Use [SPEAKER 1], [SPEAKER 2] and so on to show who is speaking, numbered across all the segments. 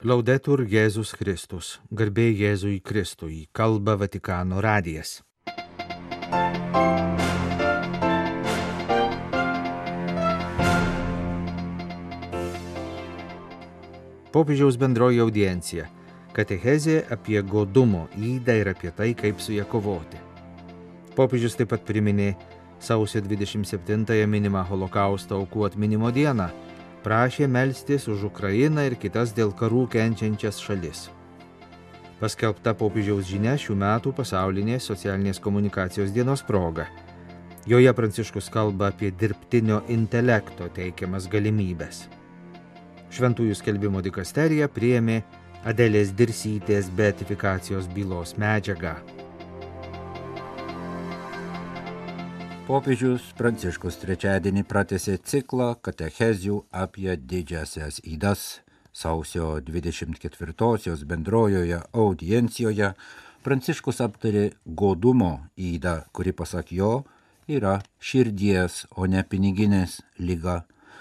[SPEAKER 1] Laudetur Jėzus Kristus, garbė Jėzui Kristui, kalba Vatikano radijas. Popiežiaus bendroji audiencija - katechezė apie godumo įdą ir apie tai, kaip su ją kovoti. Popiežius taip pat priminė sausio 27-ąją minimą holokausto aukų atminimo dieną, prašė melstis už Ukrainą ir kitas dėl karų kenčiančias šalis. Paskelbta popiežiaus žinia šių metų pasaulinės socialinės komunikacijos dienos proga. Joje Pranciškus kalba apie dirbtinio intelekto teikiamas galimybės. Šventųjų skelbimo dikasterija priėmė Adelės Dirsytės beatifikacijos bylos medžiagą.
[SPEAKER 2] Popiežius Pranciškus trečiadienį pratęsė ciklą katechezių apie didžiasias įdas. Sausio 24-osios bendrojoje audiencijoje Pranciškus aptarė godumo įdą, kuri pasak jo yra širdies, o ne piniginės lyga.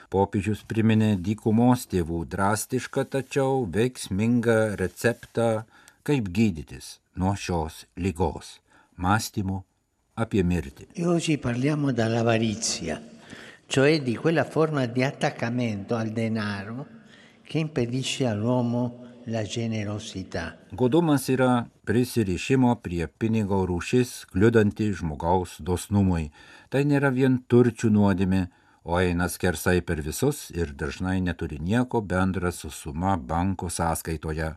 [SPEAKER 2] Popiežius priminė dykumos tėvų drastišką tačiau veiksmingą receptą, kaip gydytis nuo šios lygos - mąstymų apie mirtį.
[SPEAKER 3] E oggi parliamo dall'avarizia, cioè di quella forma di attaccamento al denaro che impedisce all'uomo la generosità.
[SPEAKER 2] Godumas yra prisirišimo prie pinigo rūšis, kliudanti žmogaus dosnumui. Tai nėra vien turčių nuodėmė, o eina skersai per visus ir dažnai neturi nieko bendra su suma banko sąskaitoje.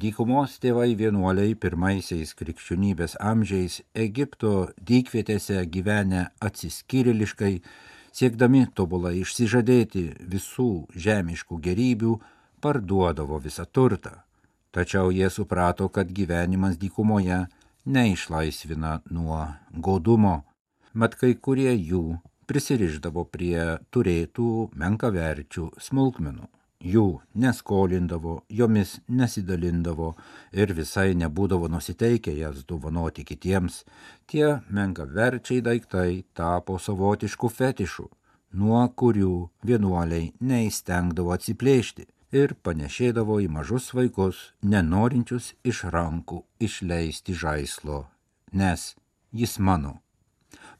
[SPEAKER 2] Dykumos tėvai vienuoliai pirmaisiais krikščionybės amžiais Egipto dykvietėse gyvenę atsiskyrėliškai, siekdami tobulai išsižadėti visų žemiškų gerybių, parduodavo visą turtą. Tačiau jie suprato, kad gyvenimas dykumoje neišlaisvina nuo godumo, mat kai kurie jų prisiriždavo prie turėtų menkaverčių smulkmenų. Jų neskolindavo, jomis nesidalindavo ir visai nebūdavo nusiteikę jas dovanoti kitiems, tie menkaverčiai daiktai tapo savotiškų fetišų, nuo kurių vienuoliai neįstengdavo atsiplėšti ir panešėdavo į mažus vaikus, nenorinčius iš rankų išleisti žaislo, nes jis mano.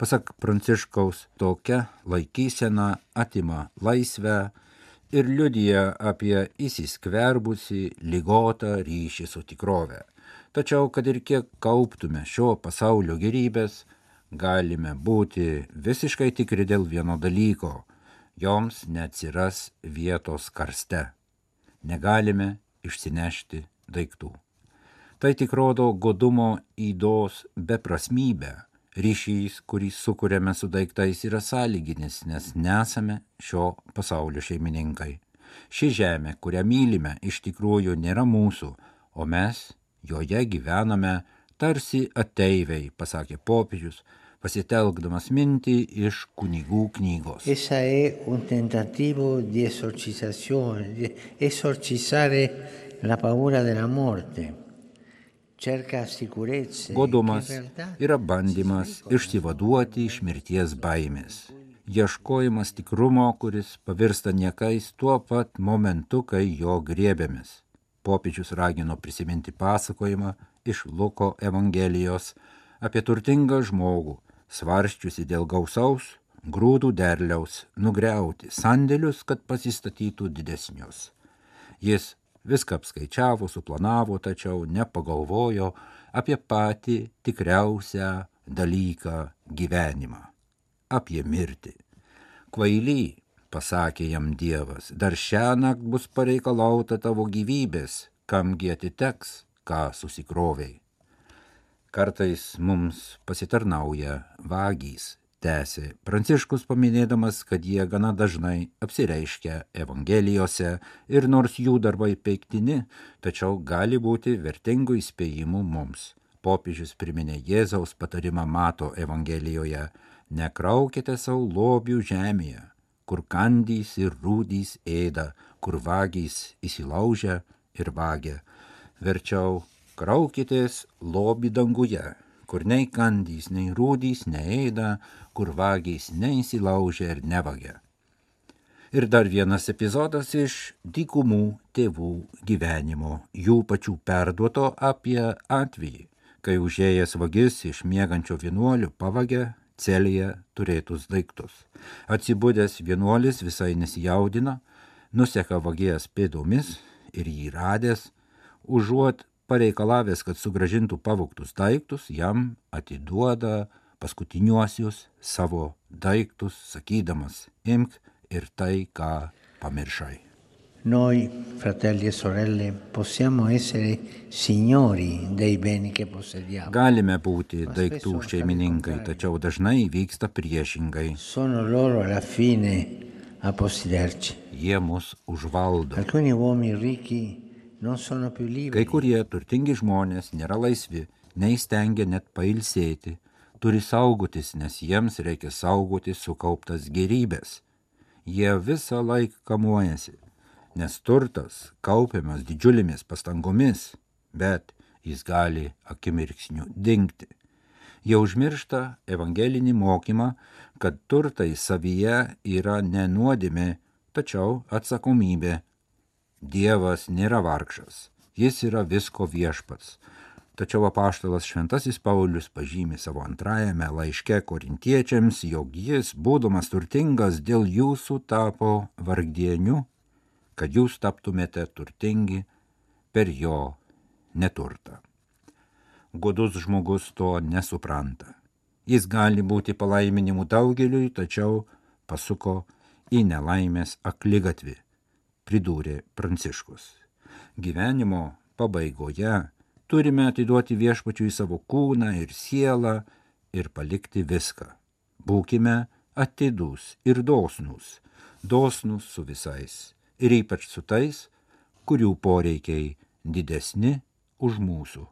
[SPEAKER 2] Pasak Pranciškaus, tokia laikysena atima laisvę ir liudyja apie įsiskverbusi lygotą ryšį su tikrove. Tačiau, kad ir kiek kauptume šio pasaulio gerybės, galime būti visiškai tikri dėl vieno dalyko - joms neatsiras vietos karste. Negalime išsinešti daiktų. Tai tik rodo godumo įdos beprasmybę ryšys, kurį sukūrėme su daiktais, yra sąlyginis, nes nesame šio pasaulio šeimininkai. Ši žemė, kurią mylime, iš tikrųjų nėra mūsų, o mes joje gyvename tarsi ateiviai, pasakė popiežius, pasitelkdamas mintį iš kunigų knygos.
[SPEAKER 3] Essa è un tentativo di esorcizzazione, di esorcizzare la paura della morte.
[SPEAKER 2] Godumas yra bandymas išsivaduoti iš mirties baimės. Ieškojimas tikrumo, kuris pavirsta niekais tuo pat momentu, kai jo griebėmės. Popiežius ragino prisiminti pasakojimą iš Luko Evangelijos apie turtingą žmogų, svarščiusi dėl gausaus grūdų derliaus, nugriauti sandėlius, kad pasistatytų didesnius. Jis viską apskaičiavo, suplanavo, tačiau nepagalvojo apie patį tikriausią dalyką gyvenimą - apie mirtį. Kvaily, pasakė jam Dievas, dar šią naktį bus pareikalauta tavo gyvybės, kamgi atiteks, ką susikroviai. Kartais mums pasitarnauja vagys, tęsė Pranciškus paminėdamas, kad jie gana dažnai apsireiškia Evangelijose ir nors jų darbai peiktini, tačiau gali būti vertingų įspėjimų mums. Popiežius priminė Jėzaus patarimą Mato Evangelijoje - nekraukite savo lobių žemėje, kur kandys ir rūdys ėda, kur vagys įsilaužia ir vagia. Verčiau kraukitės lobį danguje, kur nei kandys, nei rūdys neėda, kur vagys neįsilaužia ir nevagia. Ir dar vienas epizodas iš dykumų tėvų gyvenimo, jų pačių perduoto apie atvejį, kai užėjęs vagis iš miegančio vienuolių pavagė celėje turėtus daiktus. Atsibūdęs vienuolis visai nesijaudina, nuseka vagijas pėdomis ir jį radęs, užuot pareikalavęs, kad sugražintų pavogtus daiktus, jam atiduoda paskutiniuosius savo daiktus, sakydamas, imk ir tai, ką pamiršai.
[SPEAKER 3] Noi, fratelli e sorelle, possiamo essere signori dei beni che possediamo.
[SPEAKER 2] Galime būti daiktų šeimininkai, tačiau dažnai vyksta priešingai.
[SPEAKER 3] Sono loro alla fine a possederci.
[SPEAKER 2] Jie mus užvaldo.
[SPEAKER 3] Alcuni uomini ricchi
[SPEAKER 2] Kai kurie turtingi žmonės nėra laisvi, neįstengia net pailsėti, turi saugotis, nes jiems reikia saugoti sukauptas gerybės. Jie visą laiką kamuojasi, nes turtas kaupiamas didžiulėmis pastangomis, bet jis gali akimirksniu dingti. Jie užmiršta evangelinį mokymą, kad turtai savyje yra nenuodėmė, tačiau atsakomybė. Dievas nėra vargšas, jis yra visko viešpats. Tačiau apaštalas Šventasis Paulius pažymi savo antrajame laiške korintiečiams, jog jis, būdamas turtingas, dėl jūsų tapo vargdieniu, kad jūs taptumėte turtingi per jo neturtą. Godus žmogus to nesupranta. Jis gali būti palaiminimu daugeliui, tačiau pasuko į nelaimės aklygatvį, pridūrė Pranciškus. Gyvenimo pabaigoje turime atiduoti viešpačiui savo kūną ir sielą ir palikti viską. Būkime atidūs ir dosnūs, dosnūs su visais ir ypač su tais, kurių poreikiai didesni už mūsų.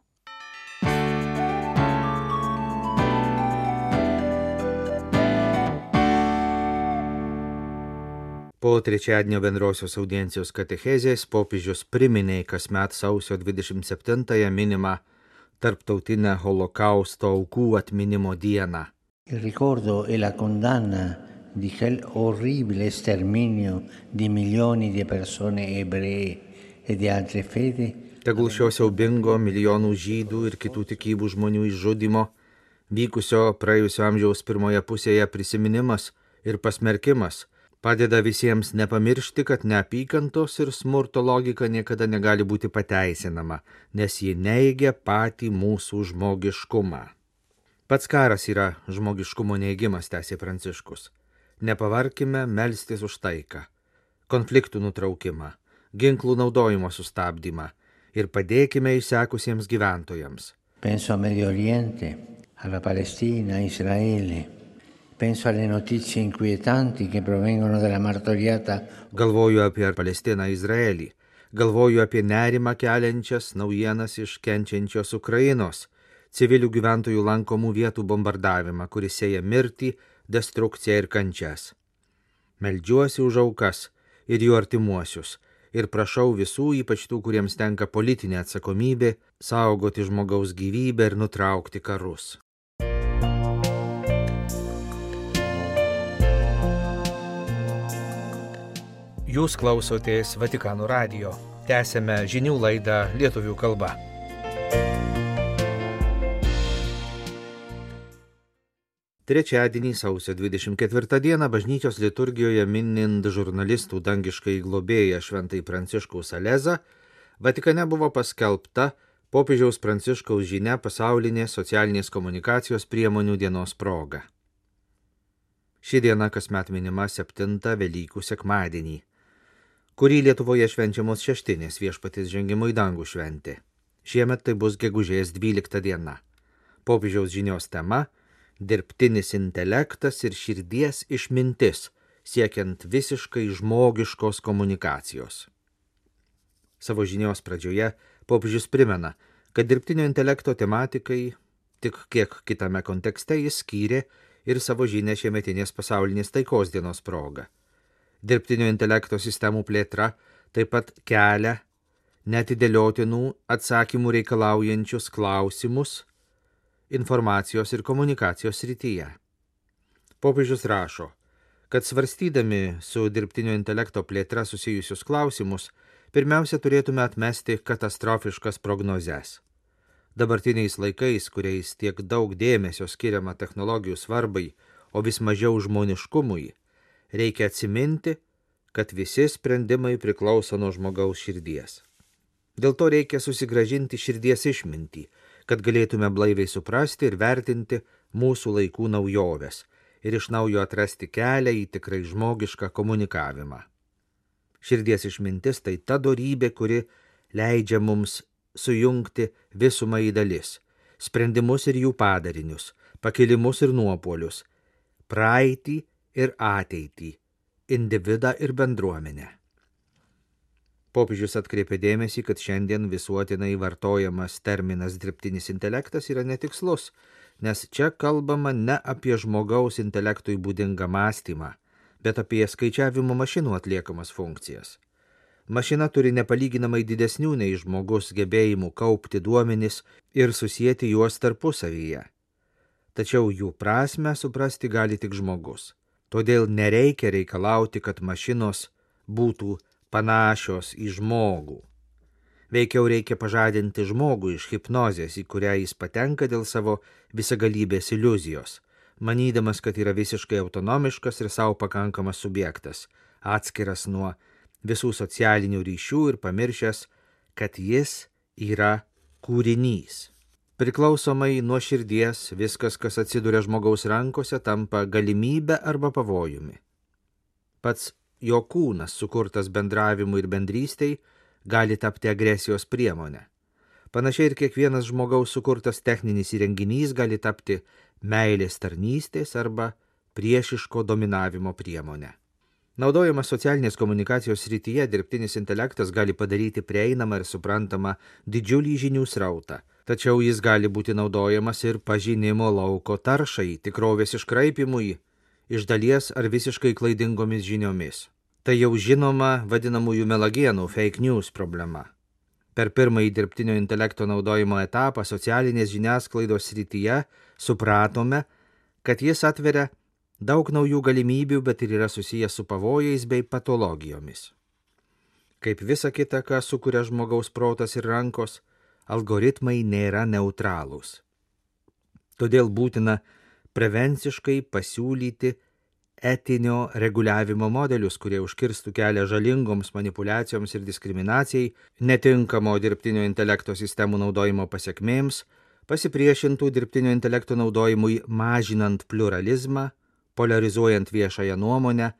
[SPEAKER 1] Po trečiadienio bendrosios audiencijos katechezės popiežius priminė kasmet sausio 27-ąją minimą Tarptautinę holokausto aukų atminimo dieną.
[SPEAKER 3] E di quel orribile sterminio di milioni di persone ebree e di altre fedi
[SPEAKER 1] Tegul šio siaubingo milijonų žydų ir kitų tikybų žmonių išžudimo, vykusio praėjusio amžiaus pirmoje pusėje prisiminimas ir pasmerkimas padeda visiems nepamiršti, kad neapykantos ir smurto logika niekada negali būti pateisinama, nes ji neigia patį mūsų žmogiškumą. Pats karas yra žmogiškumo neigimas, tęsė Pranciškus. Nepavarkime melstis už taiką, konfliktų nutraukimą, ginklų naudojimo sustabdymą ir padėkime išsekusiems gyventojams.
[SPEAKER 3] Penso a Medio Oriente, alla Palestina, a Israele. Penso alle notizie inquietanti che provengono dalla martoriata
[SPEAKER 1] Galvoju apie Palestiną Izraelį, galvoju apie nerimą keliančias naujienas iš kenčiančios Ukrainos, civilių gyventojų lankomų vietų bombardavimą, kuris sėja mirtį, destrukciją ir kančias. Meldžiuosi už aukas ir jų artimuosius ir prašau visų, ypač tų, kuriems tenka politinė atsakomybė, saugoti žmogaus gyvybę ir nutraukti karus. Jūs klausotės Vatikano radio. Tęsėme žinių laidą lietuvių kalba. Trečiadienį sausio 24 dieną bažnyčios liturgijoje minint žurnalistų dangiškai globėją Šventai Pranciškaus Salezą, Vatikane buvo paskelbta popiežiaus Pranciškaus žinia pasaulinė socialinės komunikacijos priemonių dienos proga. Ši diena kasmet minima 7 Velykų sekmadienį, kurį Lietuvoje švenčiamos šeštinės viešpatės žengimo į dangų šventė. Šiemet tai bus gegužės 12 diena. Popiežiaus žinios tema dirbtinis intelektas ir širdies išmintis, siekiant visiškai žmogiškos komunikacijos. Savo žinios pradžioje popiežius primena, kad dirbtinio intelekto tematikai tik kiek kitame kontekste jis skyrė ir savo žinę šiemetinės pasaulinės taikos dienos proga. Dirbtinio intelekto sistemų plėtra taip pat kelia netidėliotinų atsakymų reikalaujančius klausimus informacijos ir komunikacijos srityje. Popiežius rašo, kad svarstydami su dirbtinio intelekto plėtra susijusius klausimus, pirmiausia turėtume atmesti katastrofiškas prognozes. Dabartiniais laikais, kuriais tiek daug dėmesio skiriama technologijų svarbai, o vis mažiau žmoniškumui, reikia atsiminti, kad visi sprendimai priklauso nuo žmogaus širdies. Dėl to reikia susigražinti širdies išmintį, kad galėtume blaiviai suprasti ir vertinti mūsų laikų naujoves ir iš naujo atrasti kelią į tikrai žmogišką komunikavimą. Širdies išmintis tai ta darybė, kuri leidžia mums sujungti visumą į dalis - sprendimus ir jų padarinius, pakilimus ir nuopolius, praeitį ir ateitį, individą ir bendruomenę. Popiežius atkreipė dėmesį, kad šiandien visuotinai vartojamas terminas dirbtinis intelektas yra netikslus, nes čia kalbama ne apie žmogaus intelektui būdingą mąstymą, bet apie skaičiavimo mašinų atliekamas funkcijas. Mašina turi nepalyginamai didesnių nei žmogus gebėjimų kaupti duomenis ir susijęti juos tarpusavyje. Tačiau jų prasme suprasti gali tik žmogus. Todėl nereikia reikalauti, kad mašinos būtų panašios į žmogų. Veikiau reikia pažadinti žmogų iš hipnozės, į kurią jis patenka dėl savo visagalybės iliuzijos, manydamas, kad yra visiškai autonomiškas ir savo pakankamas subjektas, atskiras nuo visų socialinių ryšių ir pamiršęs, kad jis yra kūrinys. Priklausomai nuo širdies viskas, kas atsiduria žmogaus rankose, tampa galimybė arba pavojumi. Pats jo kūnas, sukurtas bendravimui ir bendrystei, gali tapti agresijos priemonė. Panašiai ir kiekvienas žmogaus sukurtas techninis įrenginys gali tapti meilės tarnystės arba priešiško dominavimo priemonė. Naudojamas socialinės komunikacijos srityje dirbtinis intelektas gali padaryti prieinamą ir suprantamą didžiulį žinių srautą, tačiau jis gali būti naudojamas ir pažinimo lauko taršai, tikrovės iškraipimui, iš dalies ar visiškai klaidingomis žiniomis. Tai jau žinoma vadinamųjų melagienų fake news problema. Per pirmąjį dirbtinio intelekto naudojimo etapą socialinės žiniasklaidos srityje supratome, kad jis atveria daug naujų galimybių, bet ir yra susijęs su pavojais bei patologijomis. Kaip visa kita, ką sukuria žmogaus protas ir rankos, algoritmai nėra neutralūs. Todėl būtina prevenciškai pasiūlyti etinio reguliavimo modelius, kurie užkirstų kelią žalingoms manipulacijoms ir diskriminacijai, netinkamo dirbtinio intelekto sistemų naudojimo pasiekmėms, pasipriešintų dirbtinio intelekto naudojimui mažinant pluralizmą, polarizuojant viešąją nuomonę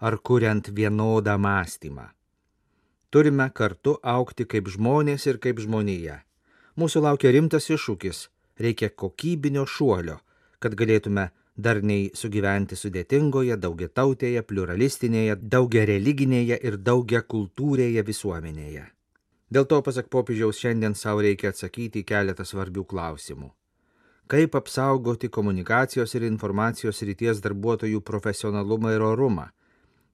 [SPEAKER 1] ar kuriant vienodą mąstymą. Turime kartu aukti kaip žmonės ir kaip žmonėje. Mūsų laukia rimtas iššūkis, reikia kokybinio šuolio, kad galėtume darniai sugyventi sudėtingoje, daugiatautėje, pluralistinėje, daugia religinėje ir daugia kultūrėje visuomenėje. Dėl to, pasak popiežiaus, šiandien savo reikia atsakyti į keletą svarbių klausimų. Kaip apsaugoti komunikacijos ir informacijos ryties darbuotojų profesionalumą ir orumą,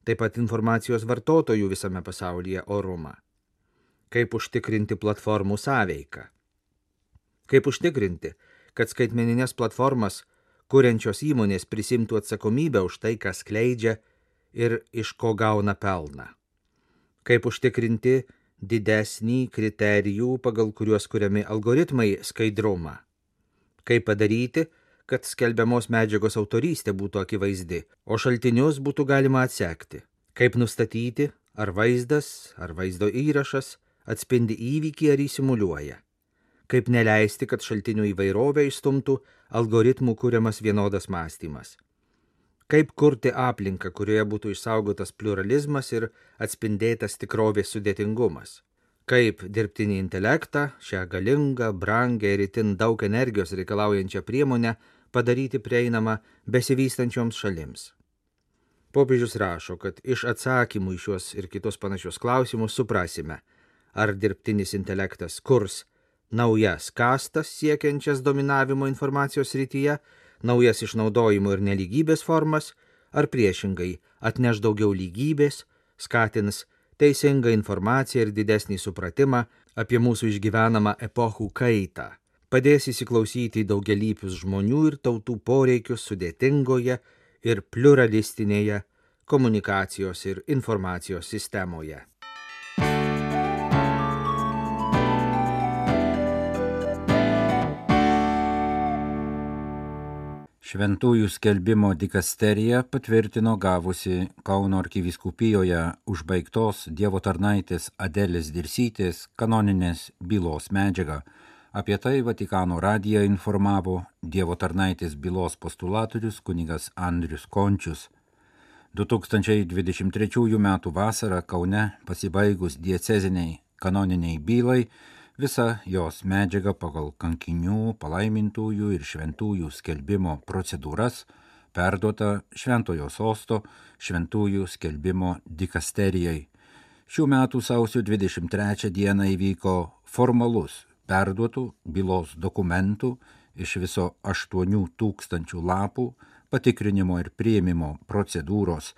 [SPEAKER 1] taip pat informacijos vartotojų visame pasaulyje orumą. Kaip užtikrinti platformų sąveiką. Kaip užtikrinti, kad skaitmeninės platformas kuriančios įmonės prisimtų atsakomybę už tai, kas kleidžia ir iš ko gauna pelną. Kaip užtikrinti didesnį kriterijų, pagal kuriuos kuriami algoritmai skaidrumą. Kaip padaryti, kad skelbiamos medžiagos autorystė būtų akivaizdi, o šaltinius būtų galima atsekti. Kaip nustatyti, ar vaizdas, ar vaizdo įrašas atspindi įvykį ar įsimuliuoja kaip neleisti, kad šaltinių įvairovę išstumtų algoritmų kūriamas vienodas mąstymas. Kaip kurti aplinką, kurioje būtų išsaugotas pluralizmas ir atspindėtas tikrovės sudėtingumas. Kaip dirbtinį intelektą, šią galingą, brangę ir itin daug energijos reikalaujančią priemonę padaryti prieinamą besivystančioms šalims. Popiežius rašo, kad iš atsakymų į šios ir kitus panašius klausimus suprasime, ar dirbtinis intelektas kurs naujas kastas siekiančias dominavimo informacijos rytyje, naujas išnaudojimo ir neligybės formas, ar priešingai atneš daugiau lygybės, skatins teisingą informaciją ir didesnį supratimą apie mūsų išgyvenamą epochų kaitą, padės įsiklausyti į daugelypius žmonių ir tautų poreikius sudėtingoje ir pluralistinėje komunikacijos ir informacijos sistemoje.
[SPEAKER 2] Šventųjų skelbimo dikasterija patvirtino gavusi Kauno arkiviskupijoje užbaigtos Dievo tarnaitės Adelės Dirsytės kanoninės bylos medžiagą. Apie tai Vatikano radiją informavo Dievo tarnaitės bylos postulatorius kunigas Andrius Končius. 2023 m. vasarą Kaune pasibaigus dieceziniai kanoniniai bylai Visa jos medžiaga pagal kankinių, palaimintųjų ir šventųjų skelbimo procedūras perduota Šventojo sosto šventųjų skelbimo dikasterijai. Šių metų sausio 23 dieną įvyko formalus perduotų bylos dokumentų iš viso 8 tūkstančių lapų patikrinimo ir prieimimo procedūros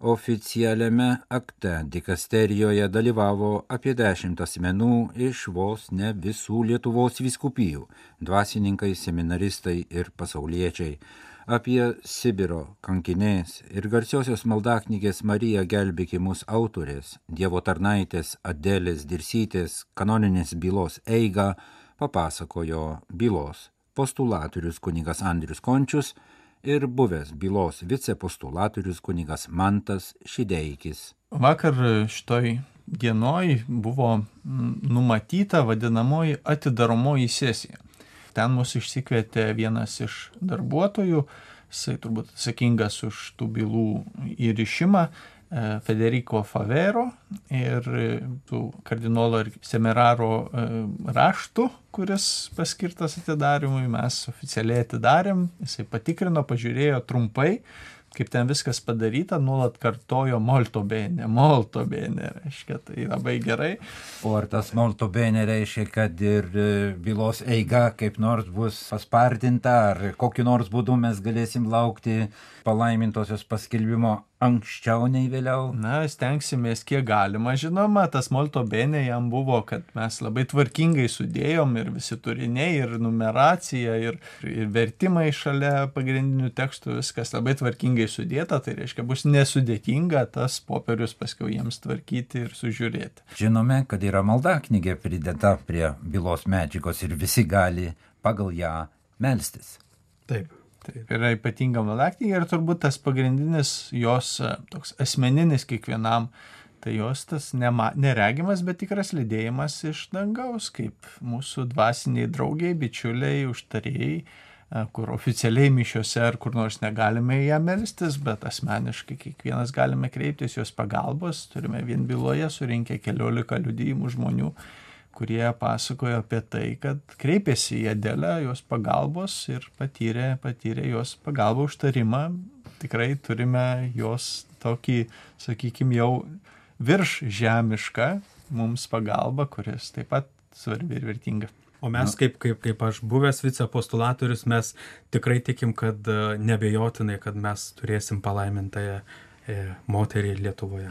[SPEAKER 2] Oficialiame akte dikasterijoje dalyvavo apie dešimt asmenų iš vos ne visų Lietuvos vyskupijų - dvasininkai, seminaristai ir pasauliečiai. Apie Sibiro kankinės ir garsiosios maldaknygės Marija gelbėkimus autorės, Dievo tarnaitės Adelės Dirsytės kanoninės bylos eigą papasakojo bylos postulatorius kunigas Andrius Končius, ir buvęs bylos vicepostulatorius kunigas Mantas Šideikis.
[SPEAKER 4] Vakar šitoj dienoj buvo mm, numatyta vadinamoji atidaromoji sesija. Ten mus išsikvietė vienas iš darbuotojų, jisai turbūt atsakingas už tų bylų įrišimą, Federico Favero ir tų kardinolo ir semeraro e, raštų, kuris paskirtas atidarimui, mes oficialiai atidarėm, jisai patikrino, pažiūrėjo trumpai, kaip ten viskas padaryta, nuolat kartojo molto bene, molto bene, reiškia, tai labai gerai.
[SPEAKER 2] O ar tas molto bene reiškia, kad ir e, bylos eiga kaip nors bus paspartinta, ar kokiu nors būdu mes galėsim laukti palaimintosios paskelbimo anksčiau nei vėliau?
[SPEAKER 4] Na, stengsimės kiek galima, žinoma, tas molto bene jam buvo, kad mes labai tvarkingai sudėjom ir visi turiniai, ir numeracija, ir, ir vertimai šalia pagrindinių tekstų, viskas labai tvarkingai sudėta, tai reiškia bus nesudėtinga tas popierius paskui jiems tvarkyti ir sužiūrėti.
[SPEAKER 2] Žinome, kad yra malda knygė pridėta prie bylos medžiagos ir visi gali pagal ją melstis.
[SPEAKER 4] Taip. Taip, yra ypatinga malaknygė ir turbūt tas pagrindinis jos e, toks asmeninis kiekvienam, tai jos tas nema, neregimas, bet tikras lydėjimas iš dangaus, kaip mūsų dvasiniai draugiai, bičiuliai, užtarėjai, e, kur oficialiai mišiuose ar kur nors negalime ją melstis, bet asmeniškai kiekvienas galime kreiptis jos pagalbos, turime vien byloje surinkę keliolika liudijimų žmonių kurie pasakojo apie tai, kad kreipėsi į Adelę jos pagalbos ir patyrė, patyrė jos pagalbą užtarimą. Tikrai turime jos tokį, sakykime, jau virš žemišką mums pagalbą, kuris taip pat svarbi ir vertinga.
[SPEAKER 5] O mes, kaip, kaip, kaip aš buvęs vicepostulatorius, mes tikrai tikim, kad e, nebejotinai, kad mes turėsim palaimintąją e, moterį Lietuvoje.